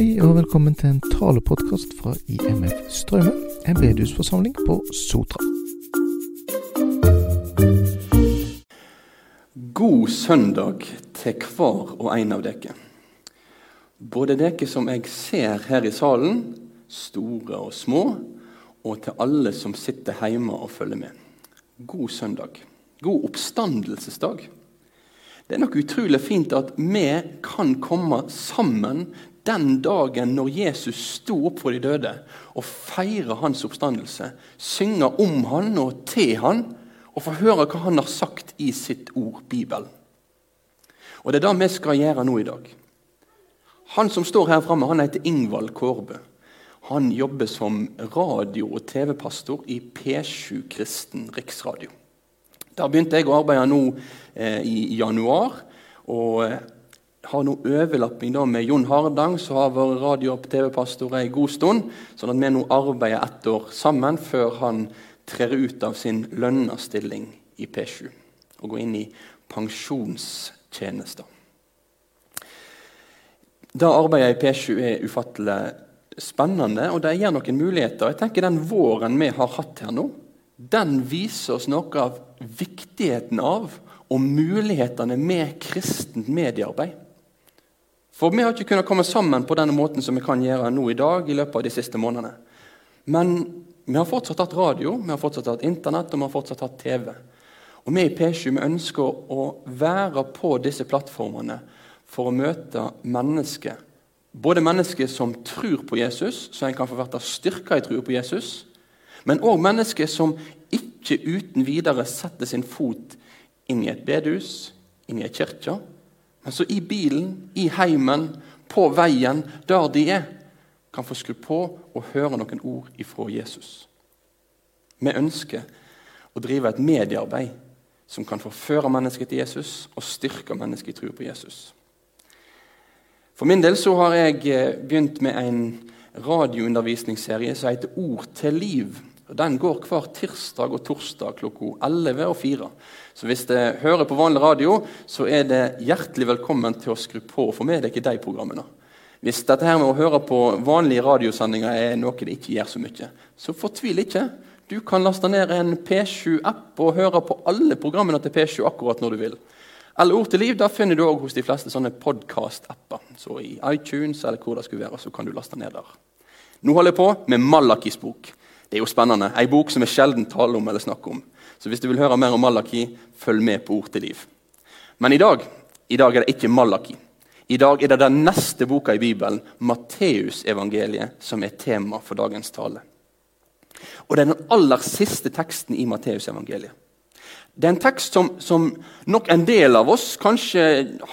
Hei og velkommen til en talepodkast fra IMF Strømmen, en bedehusforsamling på Sotra. God søndag til hver og en av dere. Både dere som jeg ser her i salen, store og små, og til alle som sitter hjemme og følger med. God søndag. God oppstandelsesdag. Det er nok utrolig fint at vi kan komme sammen den dagen når Jesus sto opp for de døde, og feire hans oppstandelse, synge om han og til han, og få høre hva han har sagt i sitt ord, Bibelen. Og Det er det vi skal gjøre nå i dag. Han som står her framme, han heter Ingvald Kårbø. Han jobber som radio- og TV-pastor i P7 Kristen Riksradio. Der begynte jeg å arbeide nå eh, i januar. og eh, har nå overlapping da med Jon Hardang, som har vært radio- og TV-pastor en god stund. sånn at vi nå arbeider ett år sammen før han trer ut av sin lønna stilling i P7 og går inn i pensjonstjenester. Det arbeidet i P7 er ufattelig spennende, og det gir noen muligheter. Jeg tenker Den våren vi har hatt her nå, den viser oss noe av viktigheten av og mulighetene med kristent mediearbeid. For vi har ikke kunnet komme sammen på denne måten som vi kan gjøre nå i dag. i løpet av de siste månedene. Men vi har fortsatt hatt radio, vi har fortsatt hatt Internett og vi har fortsatt hatt TV. Og Vi i P7 vi ønsker å være på disse plattformene for å møte mennesker. Både mennesker som tror på Jesus, så en kan få være styrka i troa på Jesus, men òg mennesker som ikke uten videre setter sin fot inn i et bedehus, inn i ei kirke, men så i bilen, i heimen, på veien, der de er, kan få skru på og høre noen ord ifra Jesus. Vi ønsker å drive et mediearbeid som kan forføre mennesket til Jesus og styrke mennesket i tro på Jesus. For min del så har jeg eh, begynt med en radioundervisningsserie som heter Ord til liv. Den går hver tirsdag og torsdag klokka 11 og 4. Så hvis du hører på vanlig radio, så er det hjertelig velkommen til å skru på og få med deg de programmene. Hvis dette her med å høre på vanlige radiosendinger er noe det ikke gjør så mye, så fortvil ikke. Du kan laste ned en P7-app og høre på alle programmene til P7 akkurat når du vil. Eller Ord til liv da finner du også hos de fleste sånne podkast-apper. Så i iTunes eller hvor det skulle være, så kan du laste ned der. Nå holder jeg på med Malakis bok. Det er jo spennende. Ei bok som vi sjelden taler om eller snakker om. Så hvis du vil høre mer om Malaki, følg med på Ord til liv. Men i dag, i dag er det ikke Malaki. I dag er det den neste boka i Bibelen, Matteusevangeliet, som er tema for dagens tale. Og Det er den aller siste teksten i Matteusevangeliet. Det er en tekst som, som, nok en del av oss kanskje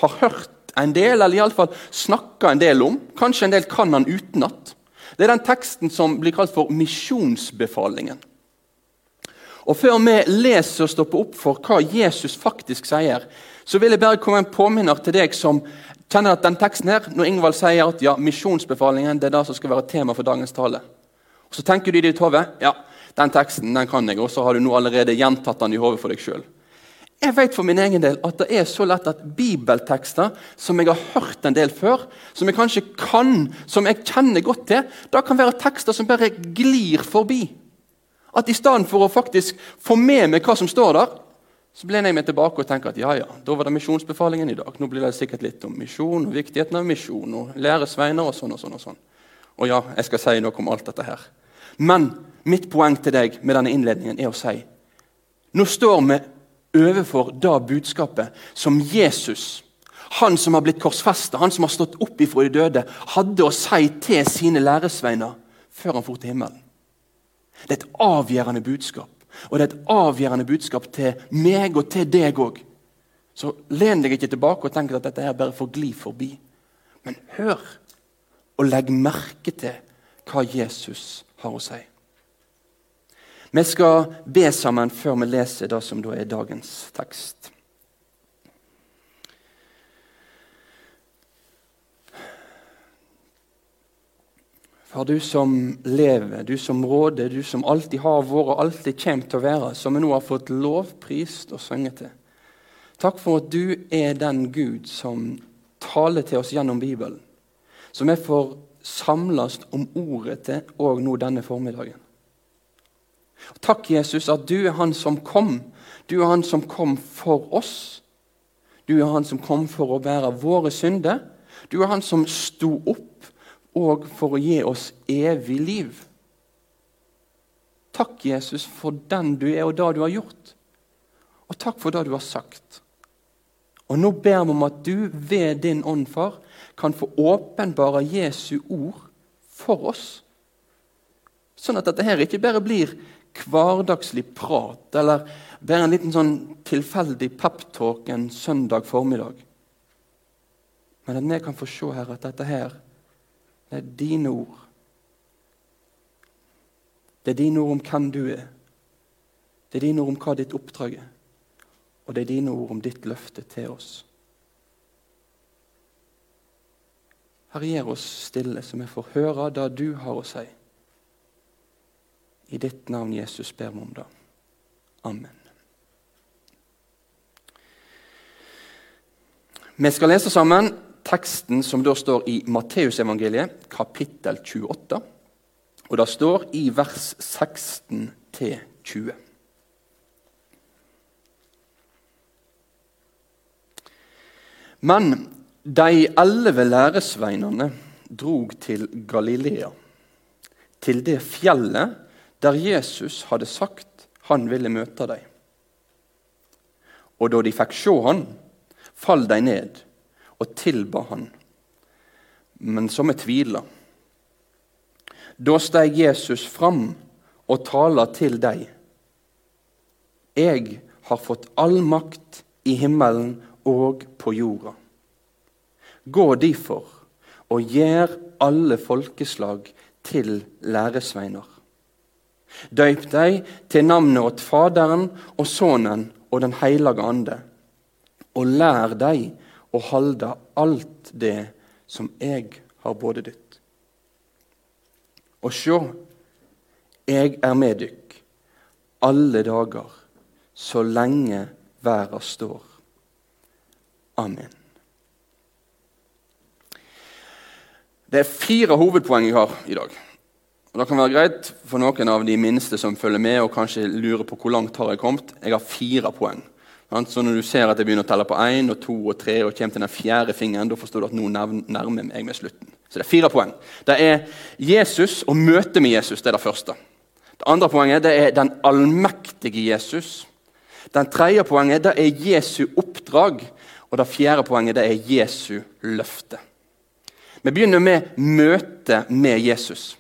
har hørt en del, eller iallfall snakka en del om. Kanskje en del kan han utenat. Det er den teksten som blir kalt for misjonsbefalingen. Og Før vi leser og stopper opp for hva Jesus faktisk sier, så vil jeg bare komme en påminner til deg som kjenner at den teksten her, når Ingvald sier at ja, misjonsbefalingen det er det som skal være tema for dagens tale. Og Så tenker du i ditt hode ja, den teksten den kan jeg, og så har du nå allerede gjentatt den i hodet for deg sjøl. Jeg vet for min egen del at det er så lett at bibeltekster som jeg har hørt en del før, som jeg kanskje kan, som jeg kjenner godt til, da kan være tekster som bare glir forbi. At i stedet for å faktisk få med meg hva som står der, så lener jeg meg tilbake og tenker at ja, ja, da var det misjonsbefalingen i dag. Nå blir det sikkert litt om misjon og viktigheten av misjon og læresveiner og sånn og sånn. Og sånn. Og ja, jeg skal si noe om alt dette her. Men mitt poeng til deg med denne innledningen er å si nå står vi overfor det budskapet som Jesus, han som har blitt korsfesta, han som har stått opp ifra de døde, hadde å si til sine læresveiner før han for til himmelen. Det er et avgjørende budskap. Og det er et avgjørende budskap til meg og til deg òg. Så len deg ikke tilbake og tenk at dette her bare får gli forbi. Men hør og legg merke til hva Jesus har å si. Vi skal be sammen før vi leser det som da er dagens tekst. Far, du som lever, du som råder, du som alltid har vært og alltid kommer til å være, som vi nå har fått lovprist og sunget til. Takk for at du er den Gud som taler til oss gjennom Bibelen. Som vi får samles om ordet til og nå denne formiddagen. Takk, Jesus, at du er han som kom. Du er han som kom for oss. Du er han som kom for å bære våre synder. Du er han som sto opp og for å gi oss evig liv. Takk, Jesus, for den du er, og det du har gjort. Og takk for det du har sagt. Og Nå ber vi om at du ved din ånd, far, kan få åpenbare Jesu ord for oss. Sånn at dette her ikke bare blir hverdagslig prat eller bare en liten sånn tilfeldig peptalk en søndag formiddag. Men at vi kan få se her at dette her, det er dine ord. Det er dine ord om hvem du er. Det er dine ord om hva ditt oppdrag er. Og det er dine ord om ditt løfte til oss. Herre, gjør oss stille, så vi får høre det du har å si. I ditt navn, Jesus, ber vi om det. Amen. Vi skal lese sammen teksten som da står i Matteusevangeliet, kapittel 28. Og det står i vers 16 20. Men de elleve læresveinene drog til Galilea, til det fjellet der Jesus hadde sagt han ville møte dem. Og da de fikk se han, fall de ned og tilba han, men så med tvila. Da steg Jesus fram og tala til dem. Jeg har fått all makt i himmelen og på jorda. Gå derfor og gjør alle folkeslag til læresveiner. Døyp deg til navnet åt Faderen og Sønnen og Den hellige ande, og lær deg å halde alt det som jeg har både ditt. Og sjå, jeg er med dykk alle dager, så lenge verda står. Amen. Det er fire hovedpoeng jeg har i dag. Og Det kan være greit for noen av de minste som følger med og kanskje lurer på hvor langt har jeg kommet. Jeg har fire poeng. Så når du ser at jeg begynner å telle på én og to og tre og kommer til den fjerde fingeren, da forstår du at nå nærmer jeg meg slutten. Så det er fire poeng. Det er Jesus og møtet med Jesus. Det er det første. Det andre poenget det er den allmektige Jesus. Den tredje poenget det er Jesu oppdrag. Og det fjerde poenget det er Jesu løfte. Vi begynner med møtet med Jesus.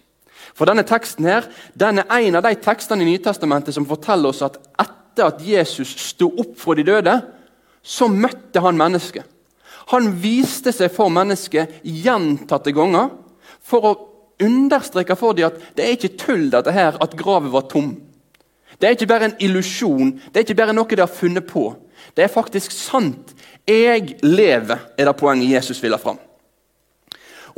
For denne teksten her, den er en av de tekstene i Nytestamentet som forteller oss at etter at Jesus sto opp fra de døde, så møtte han mennesket. Han viste seg for mennesket gjentatte ganger for å understreke for dem at det er ikke tull dette her, at graven var tom. Det er ikke bare en illusjon, det er ikke bare noe de har funnet på. Det er faktisk sant. Jeg lever, er det poenget Jesus vil ha fram.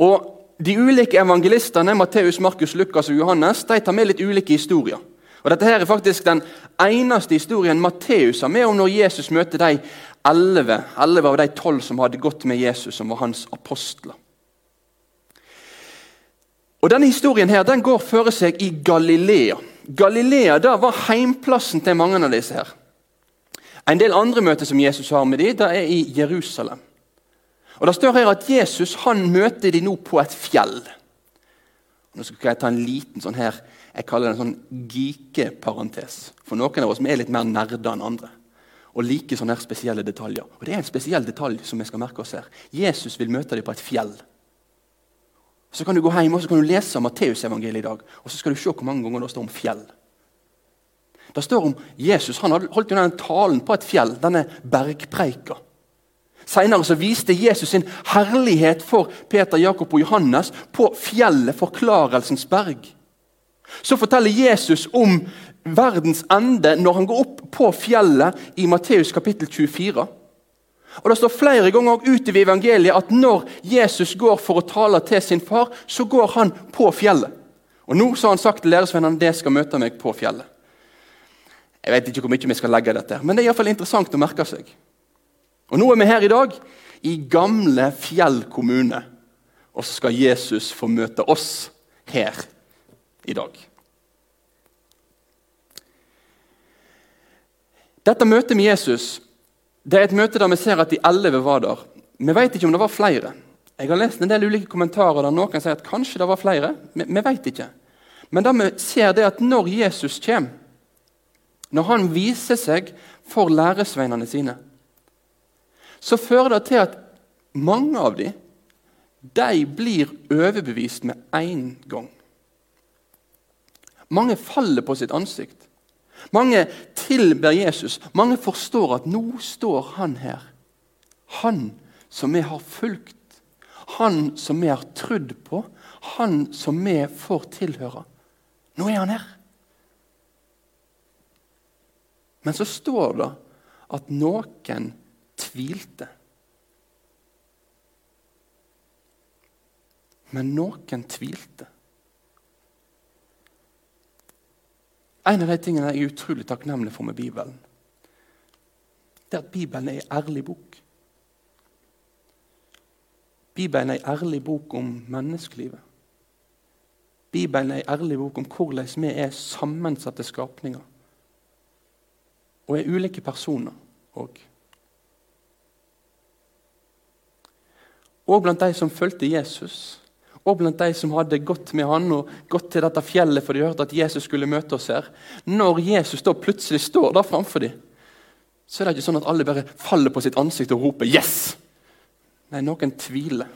Og de ulike evangelistene, Matteus, Markus, Lukas og Johannes, de tar med litt ulike historier. Og Dette her er faktisk den eneste historien Matteus har med om når Jesus møter de elleve av de tolv som hadde gått med Jesus, som var hans apostler. Og Denne historien her, den går føre seg i Galilea. Galilea da var heimplassen til mange av disse. her. En del andre møter som Jesus har med dem, det er i Jerusalem. Og Det står her at Jesus han møter de nå på et fjell. Nå skal jeg ta en liten sånn her, jeg kaller det en sånn geekeparentes. For noen av oss er litt mer nerder enn andre og liker sånne her spesielle detaljer. Og Det er en spesiell detalj som vi skal merke oss her. Jesus vil møte dem på et fjell. Så kan du gå hjem og så kan du lese Matteusevangeliet i dag, og så skal du se hvor mange ganger det står om fjell. Det står om Jesus han holdt jo den talen på et fjell, denne bergpreika. Senere viste Jesus sin herlighet for Peter, Jakob og Johannes på fjellet Forklarelsens berg. Så forteller Jesus om verdens ende når han går opp på fjellet i Matteus kapittel 24. Og Det står flere ganger ute ved evangeliet at når Jesus går for å tale til sin far, så går han på fjellet. Og Nå så har han sagt til læresvennene det skal møte meg på fjellet. Jeg vet ikke hvor mye vi skal legge dette, men det er i fall interessant å merke seg. Og Nå er vi her i dag i gamle Fjell kommune. Og så skal Jesus få møte oss her i dag. Dette møtet med Jesus det er et møte der vi ser at de elleve var der. Vi vet ikke om det var flere. Jeg har lest en del ulike kommentarer der noen sier at kanskje det var flere. Vi, vi vet ikke. Men det vi ser det at når Jesus kommer, når han viser seg for læresveinene sine, så fører det til at mange av dem de blir overbevist med en gang. Mange faller på sitt ansikt. Mange tilber Jesus. Mange forstår at nå står han her. Han som vi har fulgt. Han som vi har trodd på. Han som vi får tilhøre. Nå er han her. Men så står det at noen tvilte. Men noen tvilte. En av de tingene jeg er utrolig takknemlig for med Bibelen, det er at Bibelen er en ærlig bok. Bibelen er en ærlig bok om menneskelivet. Bibelen er en ærlig bok om hvordan vi er sammensatte skapninger. Og er ulike personer òg. Og blant de som fulgte Jesus, og blant de som hadde gått med han og gått til dette fjellet for de hørte at Jesus skulle møte oss her. Når Jesus da plutselig står der framfor dem, så er det ikke sånn at alle bare faller på sitt ansikt og roper 'yes'. Nei, noen tviler.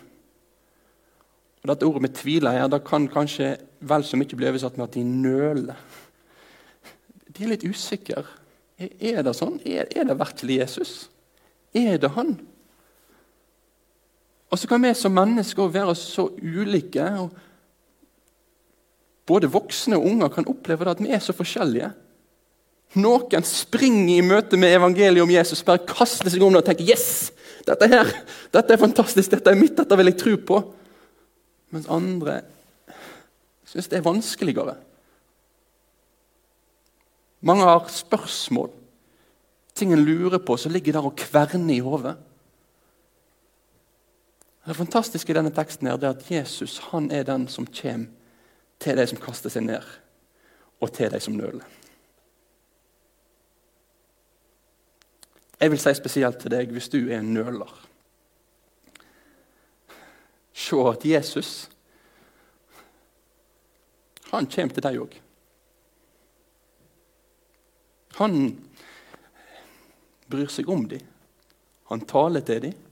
Og Dette ordet med 'tviler' her, det kan kanskje vel så mye bli oversatt med at de nøler. De er litt usikre. Er det sånn? Er, det virkelig Jesus? Er det han? Og så kan vi som mennesker være så ulike. og Både voksne og unger kan oppleve at vi er så forskjellige. Noen springer i møte med evangeliet om Jesus, bare kaster seg om det og tenker yes, dette her, dette er fantastisk, dette er mitt, dette vil jeg tro på. Mens andre syns det er vanskeligere. Mange har spørsmål, ting en lurer på, som ligger der og kverner i hodet. Det fantastiske i denne teksten er at Jesus han er den som kommer til de som kaster seg ned, og til de som nøler. Jeg vil si spesielt til deg hvis du er en nøler. Se at Jesus han kommer til deg òg. Han bryr seg om dem. Han taler til dem.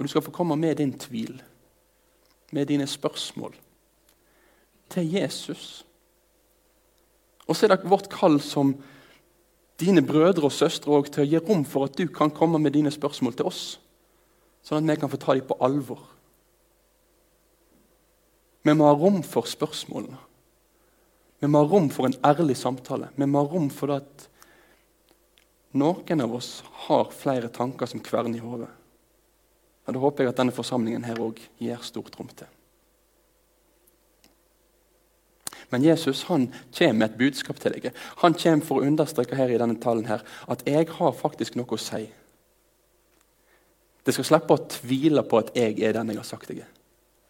Og du skal få komme med din tvil, med dine spørsmål, til Jesus. Og så er det vårt kall som dine brødre og søstre også, til å gi rom for at du kan komme med dine spørsmål til oss, sånn at vi kan få ta dem på alvor. Vi må ha rom for spørsmålene. Vi må ha rom for en ærlig samtale. Vi må ha rom for at noen av oss har flere tanker som kverner i hodet. Og Det håper jeg at denne forsamlingen her òg gir stort rom til. Men Jesus han kommer med et budskap til deg. Han kommer for å understreke her i denne talen her, at jeg har faktisk noe å si. Det skal slippe å tvile på at jeg er den jeg har sagt jeg er.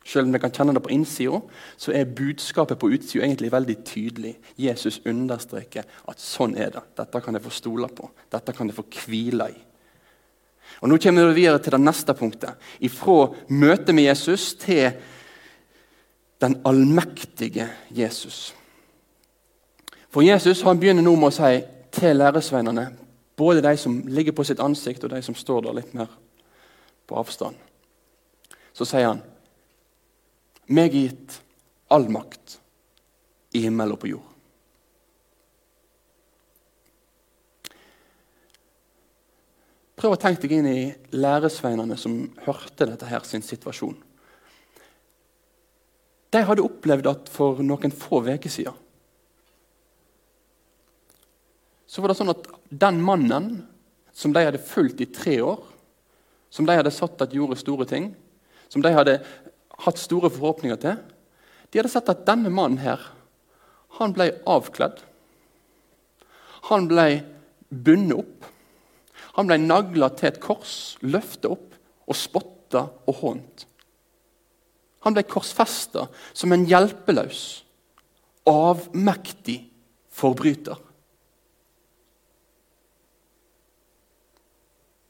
Selv om jeg kan kjenne det på innsida, så er budskapet på utsida egentlig veldig tydelig. Jesus understreker at sånn er det. Dette kan jeg få stole på. Dette kan jeg få hvile i. Og Nå kommer vi videre til det neste punktet. Fra møtet med Jesus til den allmektige Jesus. For Jesus han begynner nå med å si til læresveinene, både de som ligger på sitt ansikt, og de som står der litt mer på avstand, så sier han meg gitt all makt i himmel og på jord. Prøv å tenke deg inn i læresveinene som hørte dette her sin situasjon. De hadde opplevd at for noen få uker siden så var det sånn at den mannen som de hadde fulgt i tre år, som de hadde satt at gjorde store ting, som de hadde hatt store forhåpninger til De hadde sett at denne mannen her, han ble avkledd. Han ble bundet opp. Han ble nagla til et kors, løftet opp og spotta og hånt Han ble korsfesta som en hjelpeløs, avmektig forbryter.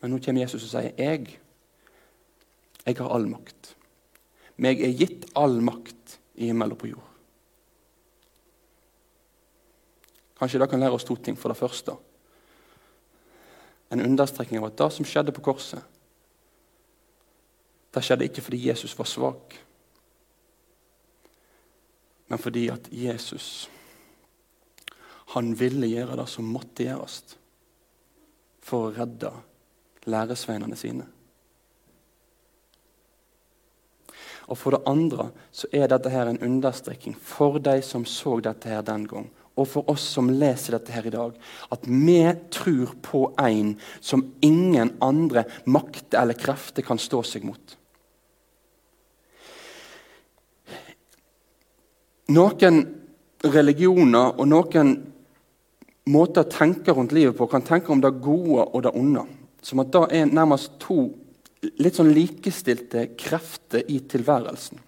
Men nå kommer Jesus og sier jeg, jeg har all makt. Meg er gitt all makt i himmel og på jord. Kanskje det kan lære oss to ting. For det første en understreking av at det som skjedde på korset, det skjedde ikke fordi Jesus var svak, men fordi at Jesus han ville gjøre det som måtte gjøres for å redde læresveinene sine. Og For det andre så er dette her en understreking for de som så dette her den gang, og for oss som leser dette her i dag, at vi tror på en som ingen andre makter eller krefter kan stå seg mot. Noen religioner og noen måter å tenke rundt livet på kan tenke om det gode og det onde. Som at det er nærmest to litt sånn likestilte krefter i tilværelsen.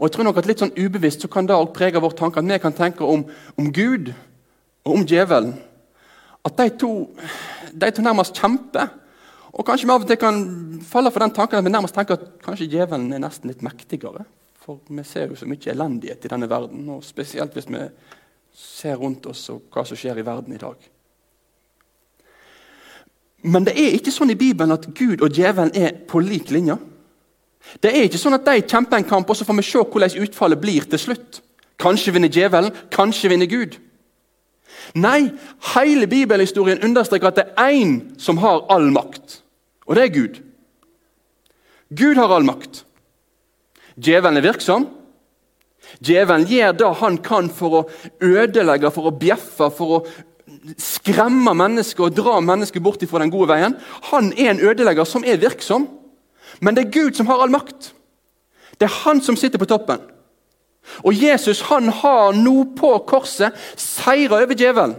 Og jeg tror nok at Litt sånn ubevisst så kan det også prege vår tanke at vi kan tenke om, om Gud og om djevelen. At de to, de to nærmest kjemper. Og kanskje vi av og til kan falle for den tanken at vi nærmest tenker at kanskje djevelen er nesten litt mektigere. For vi ser jo så mye elendighet i denne verden, og spesielt hvis vi ser rundt oss og hva som skjer i verden i dag. Men det er ikke sånn i Bibelen at Gud og djevelen er på lik linje. Det er ikke sånn at de kjemper en kamp, og så får vi se hvordan utfallet blir til slutt. Kanskje vinner djevelen, kanskje vinner Gud. Nei, hele bibelhistorien understreker at det er én som har all makt, og det er Gud. Gud har all makt. Djevelen er virksom. Djevelen gjør det han kan for å ødelegge, for å bjeffe, for å skremme mennesker og dra mennesker bort fra den gode veien. Han er en ødelegger som er virksom, men det er Gud som har all makt. Det er han som sitter på toppen. Og Jesus han har nå på korset seira over djevelen.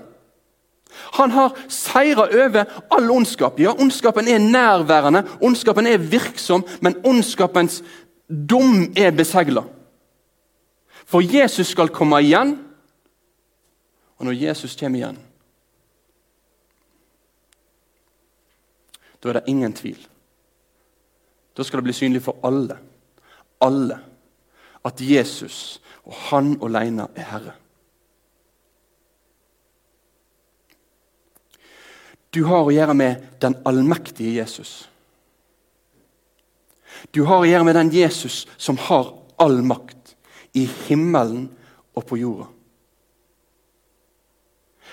Han har seira over all ondskap. Ja, ondskapen er nærværende, ondskapen er virksom, men ondskapens dom er besegla. For Jesus skal komme igjen, og når Jesus kommer igjen Da er det ingen tvil. Da skal det bli synlig for alle, alle, at Jesus og han alene er Herre. Du har å gjøre med den allmektige Jesus. Du har å gjøre med den Jesus som har all makt i himmelen og på jorda.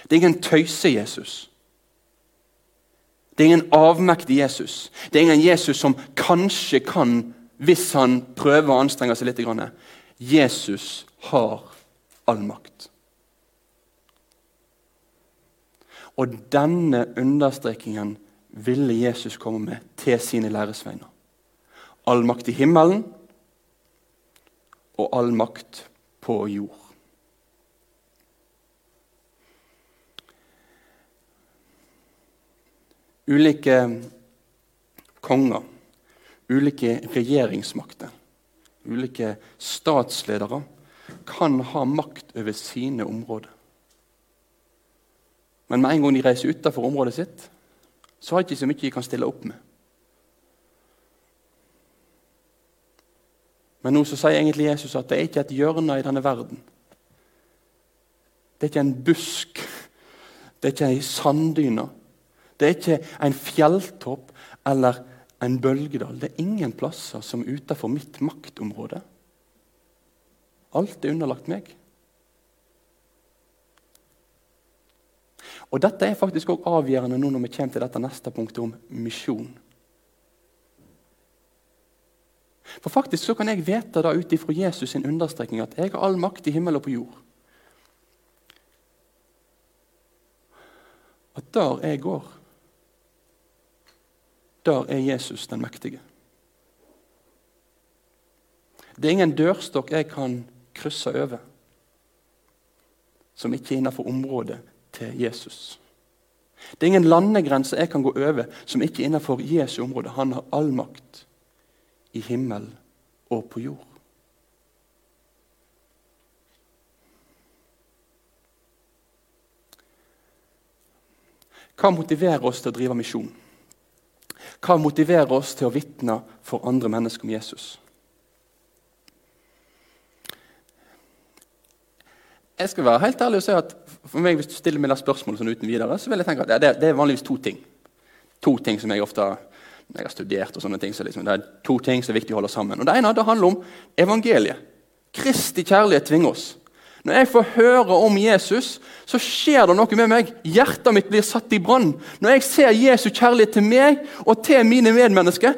Det er ingen tøyse-Jesus. Det er ingen avmektig Jesus. Det er ingen Jesus som kanskje kan, hvis han prøver å anstrenge seg litt. Jesus har all makt. Og denne understrekingen ville Jesus komme med til sine læresveiner. All makt i himmelen og all makt på jord. Ulike konger, ulike regjeringsmakter, ulike statsledere kan ha makt over sine områder. Men med en gang de reiser utenfor området sitt, så har de ikke så mye de kan stille opp med. Men nå så sier egentlig Jesus at det er ikke et hjørne i denne verden. Det er ikke en busk, det er ikke ei sanddyne. Det er ikke en fjelltopp eller en bølgedal. Det er ingen plasser som er utenfor mitt maktområde. Alt er underlagt meg. Og Dette er faktisk også avgjørende nå når vi kommer til dette neste punktet om misjon. For faktisk så kan jeg vite da ut ifra Jesus' sin understrekning at jeg har all makt i himmel og på jord. At der jeg går, der er Jesus den mektige. Det er ingen dørstokk jeg kan krysse over som ikke er innenfor området til Jesus. Det er ingen landegrense jeg kan gå over som ikke er innenfor Jesu område. Han har all makt i himmel og på jord. Hva motiverer oss til å drive misjon? Hva motiverer oss til å vitne for andre mennesker om Jesus? Jeg skal være helt ærlig og si at for meg, Hvis du stiller meg det spørsmålet sånn uten videre, så vil jeg tenke at det, det, er vanligvis to ting. To ting som jeg ofte jeg har studert, og sånne ting, så liksom, det er to ting som er viktig å holde sammen. Og Det ene det handler om evangeliet. Kristi kjærlighet tvinger oss. Når jeg får høre om Jesus, så skjer det noe med meg. Hjertet mitt blir satt i brann. Når jeg ser Jesu kjærlighet til meg og til mine medmennesker,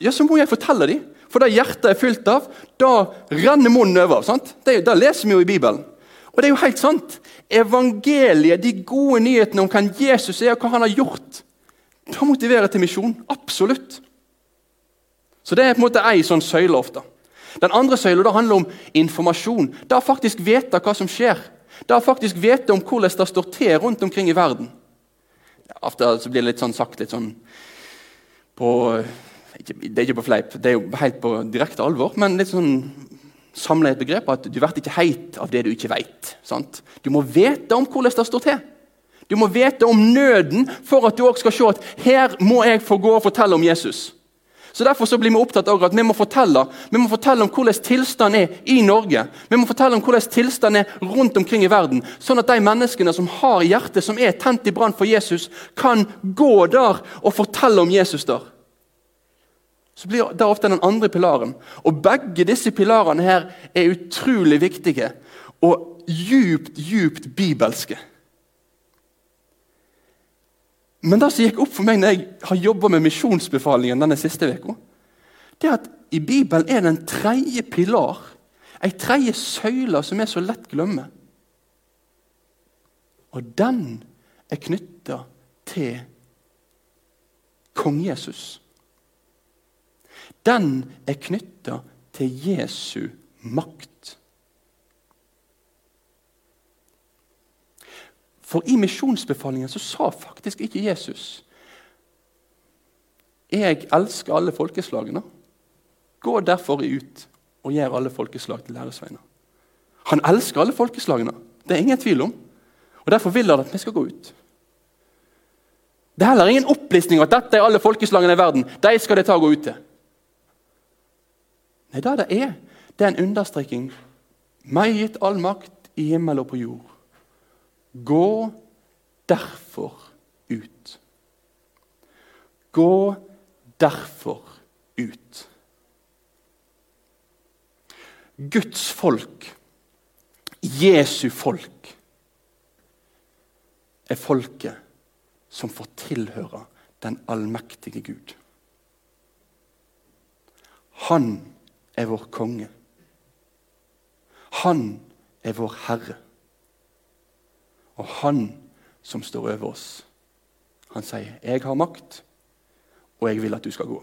ja, så må jeg fortelle dem. For det hjertet er fylt av, da renner munnen over. sant? Det, det leser vi jo i Bibelen. Og det er jo helt sant. Evangeliet, de gode nyhetene om hvem Jesus er og hva han har gjort, det motiverer til misjon. Absolutt. Så det er på en måte ei sånn søyle ofte. Den andre søyla handler om informasjon. Det å faktisk vite hva som skjer. Det å faktisk vite om hvordan det står til rundt omkring i verden. Ofte blir det litt sånn sagt litt sånn på Det er ikke på fleip, det er jo helt på direkte alvor, men litt sånn samle et begrep at du blir ikke heit av det du ikke vet. Du må vite om hvordan det står til. Du må vite om nøden for at du også skal se at her må jeg få gå og fortelle om Jesus. Så Derfor så blir vi opptatt av at vi må fortelle Vi må fortelle om hvordan tilstanden er i Norge. Vi må fortelle om hvordan tilstanden er rundt omkring i verden. Sånn at de menneskene som har hjertet som er tent i brann for Jesus, kan gå der og fortelle om Jesus der så blir det ofte den andre pilaren. Og Begge disse pilarene her er utrolig viktige og djupt, djupt bibelske. Men det som gikk opp for meg når jeg har jobba med misjonsbefalingen denne siste uka, det er at i Bibelen er det en tredje pilar, ei tredje søyle som er så lett glemme. Og den er knytta til kong Jesus den er knytta til Jesu makt. For i misjonsbefalingen så sa faktisk ikke Jesus Jeg elsker alle folkeslagene. Gå derfor ut og gjør alle folkeslag til læresveiner. Han elsker alle folkeslagene. Det er ingen tvil om. Og Derfor vil han at vi skal gå ut. Det er heller ingen opplisting at dette er alle folkeslagene i verden. De skal det ta og gå ut til. Nei, det det er, det er en understreking. Meg gitt all makt i himmel og på jord. Gå derfor ut. Gå derfor ut. Guds folk, Jesu folk, er folket som får tilhøre den allmektige Gud. Han er vår konge. Han er vår herre. Og han som står over oss, han sier, 'Jeg har makt, og jeg vil at du skal gå'.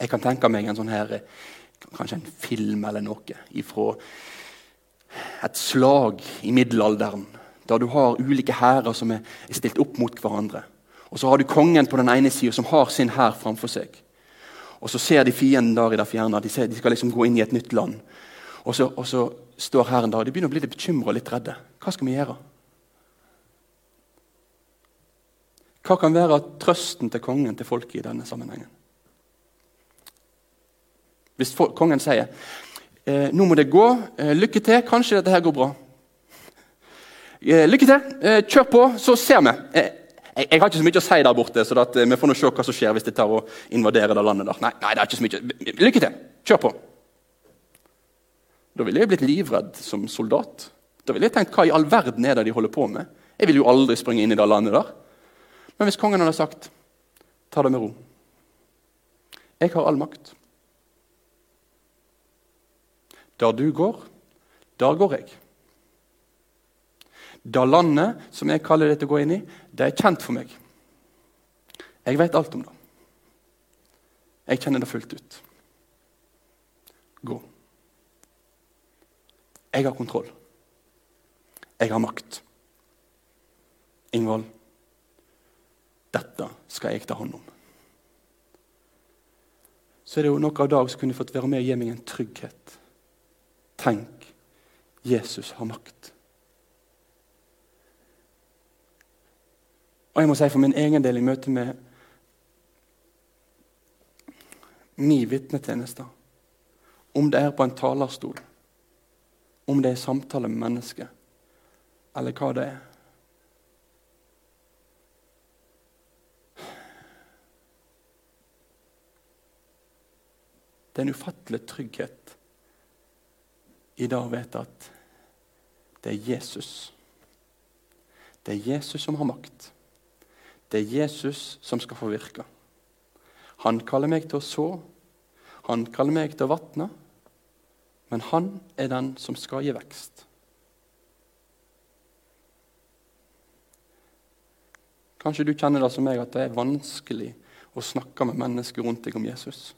Jeg kan tenke meg en sånn her, kanskje en film eller noe ifra et slag i middelalderen, der du har ulike hærer som er stilt opp mot hverandre. Og så har du kongen på den ene sida som har sin hær framfor seg. Og så ser de fienden der i det fjerne. De, de skal liksom gå inn i et nytt land. Og så, og så står Herren der, og de begynner å bli litt bekymra og litt redde. Hva skal vi gjøre? Hva kan være trøsten til kongen til folket i denne sammenhengen? Hvis kongen sier eh, nå må det gå, eh, lykke til, kanskje dette her går bra. Eh, lykke til, eh, kjør på, så ser vi. Eh, jeg, jeg, har ikke så mye å si der borte, så at, eh, vi får nå se hva som skjer hvis de tar og invaderer det landet. der. Nei, nei, det er ikke så mye. Lykke til! Kjør på! Da ville jeg blitt livredd som soldat. Da ville jeg tenkt hva i all verden er det de holder på med? Jeg vil jo aldri springe inn i det landet der. Men hvis kongen hadde sagt ta det med ro Jeg har all makt. Der du går, der går jeg. Det landet som jeg kaller det til å gå inn i, det er kjent for meg. Jeg vet alt om det. Jeg kjenner det fullt ut. Gå. Jeg har kontroll. Jeg har makt. Ingvold, dette skal jeg ta hånd om. så er det jo noe av dag som kunne fått være med og gi meg en trygghet. Tenk, Jesus har makt. Og jeg må si for min egen del i møte med min vitnetjeneste, om det er på en talerstol, om det er samtale med mennesker, eller hva det er Det er en ufattelig trygghet i dag å vite at det er Jesus. Det er Jesus som har makt. Det er Jesus som skal få virke. Han kaller meg til å så, han kaller meg til å vatne, men han er den som skal gi vekst. Kanskje du kjenner det som meg at det er vanskelig å snakke med mennesker rundt deg om Jesus.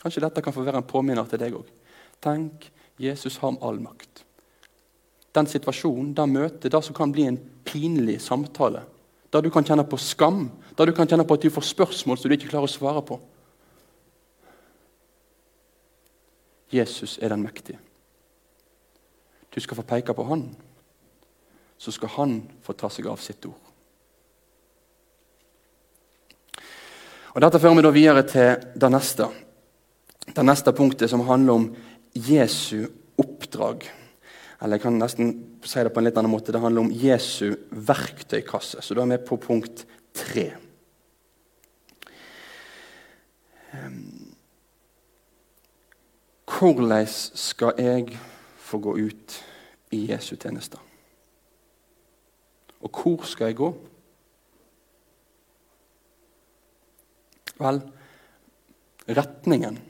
Kanskje dette kan få være en påminner til deg òg. Tenk, Jesus har all makt. Den situasjonen, det møtet, det som kan bli en pinlig samtale, der du kan kjenne på skam, der du kan kjenne på at du får spørsmål som du ikke klarer å svare på. Jesus er den mektige. Du skal få peke på han, så skal han få ta seg av sitt ord. Og Dette fører vi da videre til det neste det neste punktet som handler om Jesu oppdrag. Eller jeg kan nesten si det på en litt annen måte. Det handler om Jesu verktøykasse. Så da er vi på punkt tre. Hvordan skal jeg få gå ut i Jesu tjeneste? Og hvor skal jeg gå? Vel, retningen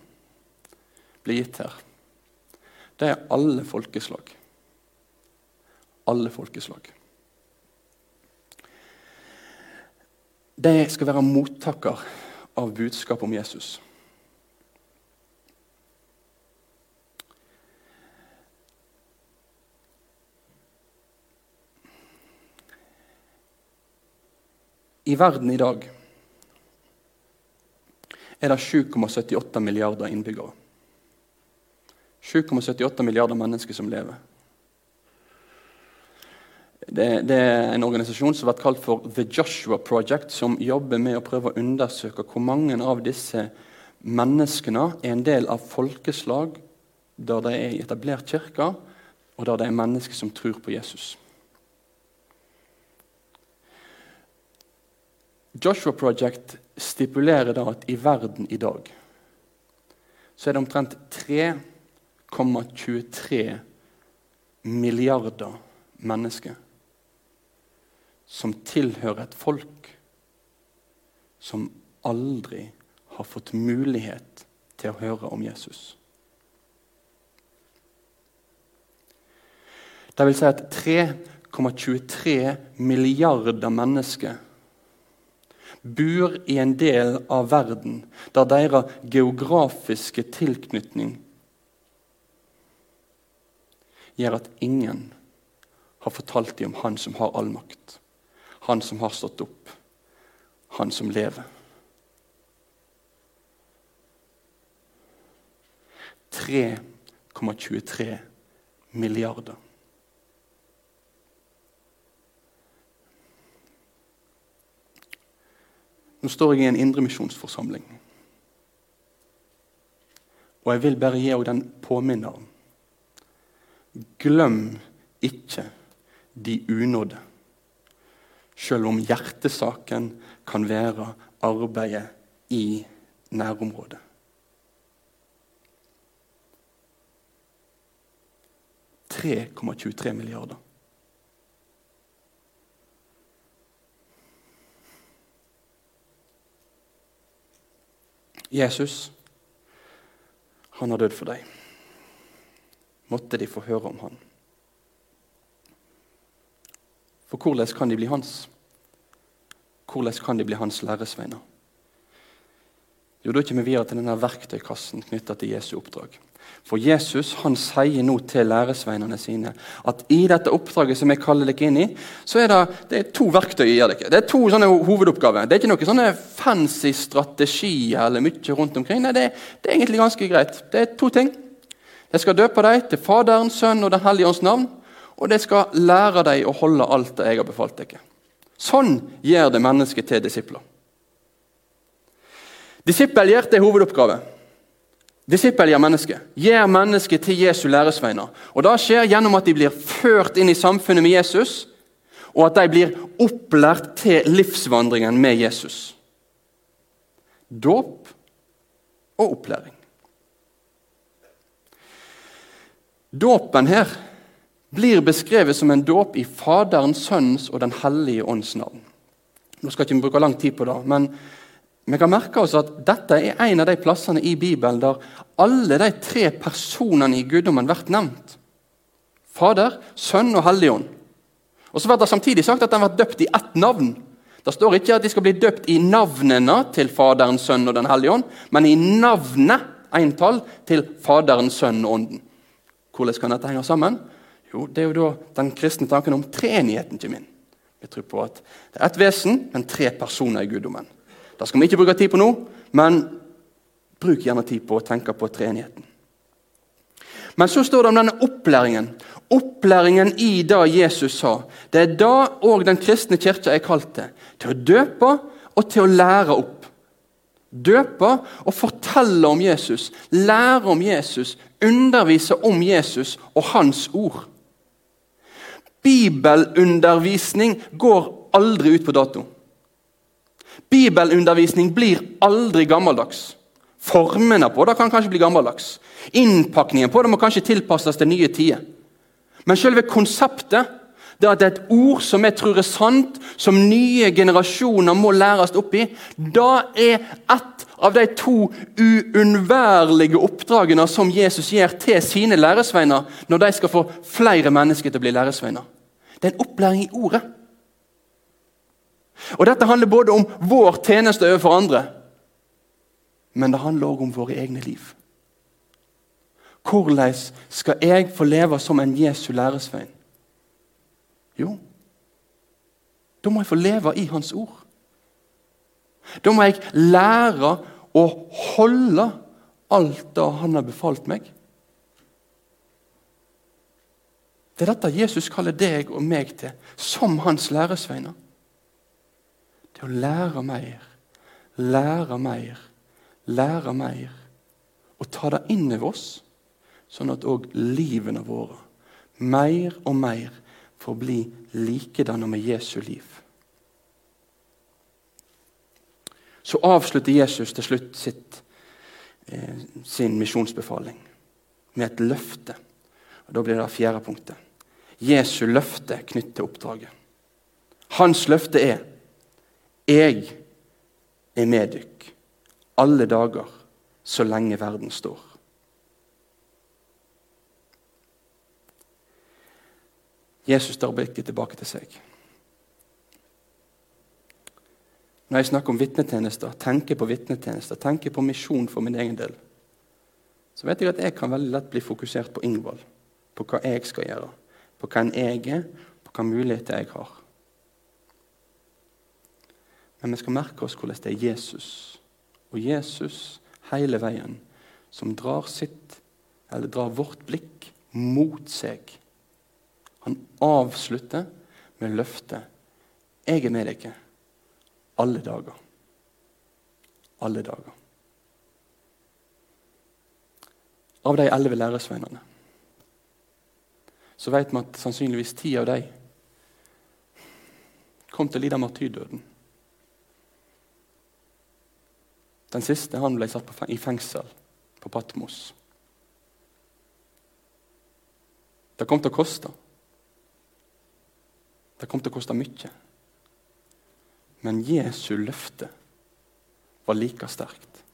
blir gitt her, det er alle folkeslag. Alle folkeslag. De skal være mottaker av budskap om Jesus. I verden i dag er det 7,78 milliarder innbyggere. 7,78 milliarder mennesker som lever. Det, det, er en organisasjon som har vært kalt for The Joshua Project, som jobber med å prøve å undersøke hvor mange av disse menneskene er en del av folkeslag der de er etablert kirke, og der det er mennesker som tror på Jesus. Joshua Project stipulerer da at i verden i dag så er det omtrent 3,23 milliarder mennesker som tilhører et folk som aldri har fått mulighet til å høre om Jesus. Det vil si at 3,23 milliarder mennesker bor i en del av verden der deres geografiske tilknytning gjør at ingen har fortalt dem om Han som har all makt. Han som har stått opp. Han som lever. Tre 3,23 milliarder. Nå står jeg i en indremisjonsforsamling. Og jeg vil bare gi henne den påminneren Glem ikke de unådde, selv om hjertesaken kan være arbeidet i nærområdet. «3,23 milliarder. Jesus, han har dødd for deg måtte de få høre om han. For hvordan kan de bli hans? Hvordan kan de bli hans læresveiner? Jo, Da kommer vi videre til denne verktøykassen knytta til Jesu oppdrag. For Jesus han sier nå til læresveinene sine at i dette oppdraget som jeg kaller dere inn i, så er det, det er to verktøy jeg gir dere. Det er to sånne hovedoppgaver. Det er ikke noen sånne fancy strategier eller mye rundt omkring. Nei, det, det, er egentlig ganske greit. Det er to ting. Jeg skal døpe dem til Faderen, Sønnen og Den hellige ånds navn. Og det skal lære dem å holde alt det jeg har befalt dere. Sånn gjør det mennesket til disipler. Disippelgjert er hovedoppgave. Disippel gjør mennesket. Gjør mennesket til Jesu læresveiner. Og Det skjer gjennom at de blir ført inn i samfunnet med Jesus, og at de blir opplært til livsvandringen med Jesus. Dåp og opplæring. Dåpen her blir beskrevet som en dåp i Faderens, Sønnens og Den hellige ånds navn. Nå skal ikke vi bruke lang tid på det, men vi kan merke oss at dette er en av de plassene i Bibelen der alle de tre personene i guddommen blir nevnt. Fader, Sønn og Helligånd. Og så blir det samtidig sagt at de blir døpt i ett navn. Det står ikke at de skal bli døpt i navnene til Faderen, Sønn og Den hellige ånd, men i navnet, entall, til Faderen, Sønn og Ånden. Hvordan kan dette henge sammen? Jo, Det er jo da den kristne tanken om treenigheten kommer inn. Vi tror på at det er ett vesen, men tre personer i guddommen. Det skal vi ikke bruke tid på nå, men bruk gjerne tid på å tenke på treenigheten. Men så står det om denne opplæringen. Opplæringen i det Jesus sa. Det er da òg den kristne kirka er kalt til. Til å døpe og til å lære opp. Døpe og fortelle om Jesus, lære om Jesus, undervise om Jesus og hans ord. Bibelundervisning går aldri ut på dato. Bibelundervisning blir aldri gammeldags. Formene på det kan kanskje bli gammeldags. Innpakningen på det må kanskje tilpasses til nye tider. Men selve konseptet det at det er et ord som jeg tror er sant, som nye generasjoner må læres opp i, da er ett av de to uunnværlige oppdragene som Jesus gjør til sine læresveiner når de skal få flere mennesker til å bli læresveiner. Det er en opplæring i ordet. Og Dette handler både om vår tjeneste overfor andre, men det handler også om våre egne liv. Hvordan skal jeg få leve som en Jesu læresvein? Jo, da må jeg få leve i Hans ord. Da må jeg lære å holde alt det Han har befalt meg. Det er dette Jesus kaller deg og meg til, som hans læresveiner. Til å lære mer, lære mer, lære mer. Og ta det inn over oss, sånn at òg livene våre mer og mer får bli likedanne med Jesu liv. Så avslutter Jesus til slutt sitt, eh, sin misjonsbefaling med et løfte. Og Da blir det fjerde punktet. Jesu løfte knyttet til oppdraget. Hans løfte er 'Jeg er med dykk alle dager så lenge verden står'. Jesus tar blikket tilbake til seg. Når jeg snakker om vitnetjenester, tenker på vitnetjenester, tenker på misjon for min egen del, så vet jeg at jeg kan veldig lett bli fokusert på Ingvald, på hva jeg skal gjøre på hvem jeg er, på hvilke muligheter jeg har. Men vi skal merke oss hvordan det er Jesus, og Jesus hele veien, som drar sitt, eller drar vårt blikk mot seg. Han avslutter med løftet 'Jeg er med dere alle dager'. Alle dager. Av de elleve læresveinene så vet vi at sannsynligvis ti av dem kom til å lide martyrdøden. Den siste han ble satt i fengsel på Patmos. Det kom til å koste. Det kom til å koste mye. Men Jesu løfte var like sterkt.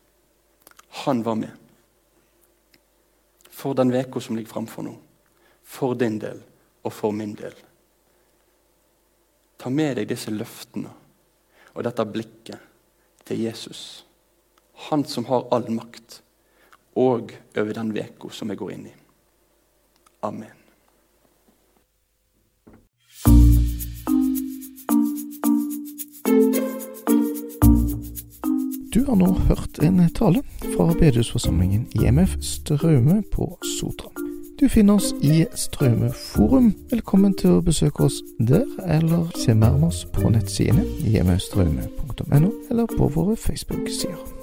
Han var med. For den veka som ligger framfor nå for din del og for min del. Ta med deg disse løftene og dette blikket til Jesus Han som har all makt, og over den veka som vi går inn i. Amen. Du har nå hørt en tale fra bedehusforsamlingen IMF Straume på Sotra. Du finner oss i Straume forum. Velkommen til å besøke oss der, eller se mer om oss på nettsidene imfstraume.no, eller på våre Facebook-sider.